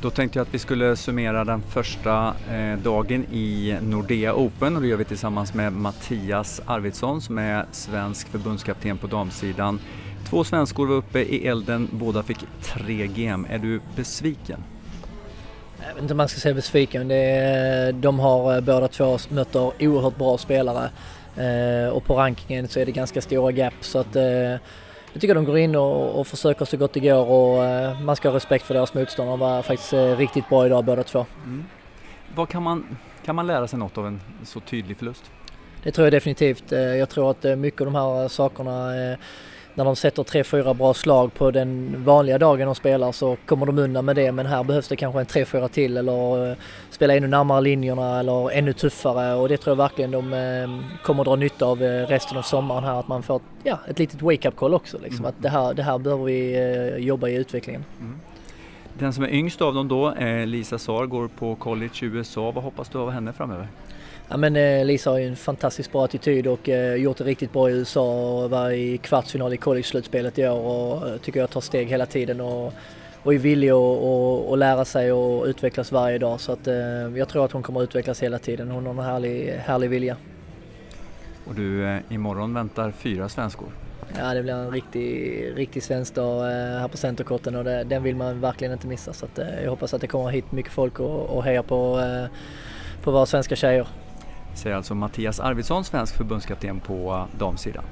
Då tänkte jag att vi skulle summera den första eh, dagen i Nordea Open och det gör vi tillsammans med Mattias Arvidsson som är svensk förbundskapten på damsidan. Två svenskor var uppe i elden, båda fick tre gem. Är du besviken? Jag vet inte om man ska säga besviken. Det är, de har eh, båda två mött oerhört bra spelare eh, och på rankingen så är det ganska stora gap så att eh, jag tycker de går in och, och försöker så gott det går och eh, man ska ha respekt för deras motståndare. De var faktiskt eh, riktigt bra idag båda två. Mm. Vad kan man, kan man lära sig något av en så tydlig förlust? Det tror jag definitivt. Eh, jag tror att mycket av de här sakerna när de sätter tre, fyra bra slag på den vanliga dagen de spelar så kommer de undan med det men här behövs det kanske en tre, fyra till eller spela ännu närmare linjerna eller ännu tuffare och det tror jag verkligen de kommer dra nytta av resten av sommaren här att man får ja, ett litet wake-up call också liksom mm. att det här, det här behöver vi jobba i utvecklingen. Mm. Den som är yngst av dem då, Lisa Saar, går på college i USA. Vad hoppas du av henne framöver? Ja, men, eh, Lisa har ju en fantastiskt bra attityd och eh, gjort det riktigt bra i USA och var i kvartsfinal i college-slutspelet i år och eh, tycker jag tar steg hela tiden och, och är villig att lära sig och utvecklas varje dag så att jag tror att hon kommer att utvecklas hela tiden. Hon har en härlig, härlig vilja. Och du, imorgon väntar fyra svenskor. Ja det blir en riktig, riktig svensk dag här på Centerkorten och det, den vill man verkligen inte missa så att, jag hoppas att det kommer hit mycket folk och, och hejar på, på våra svenska tjejer säger alltså Mattias Arvidsson, svensk förbundskapten på damsidan.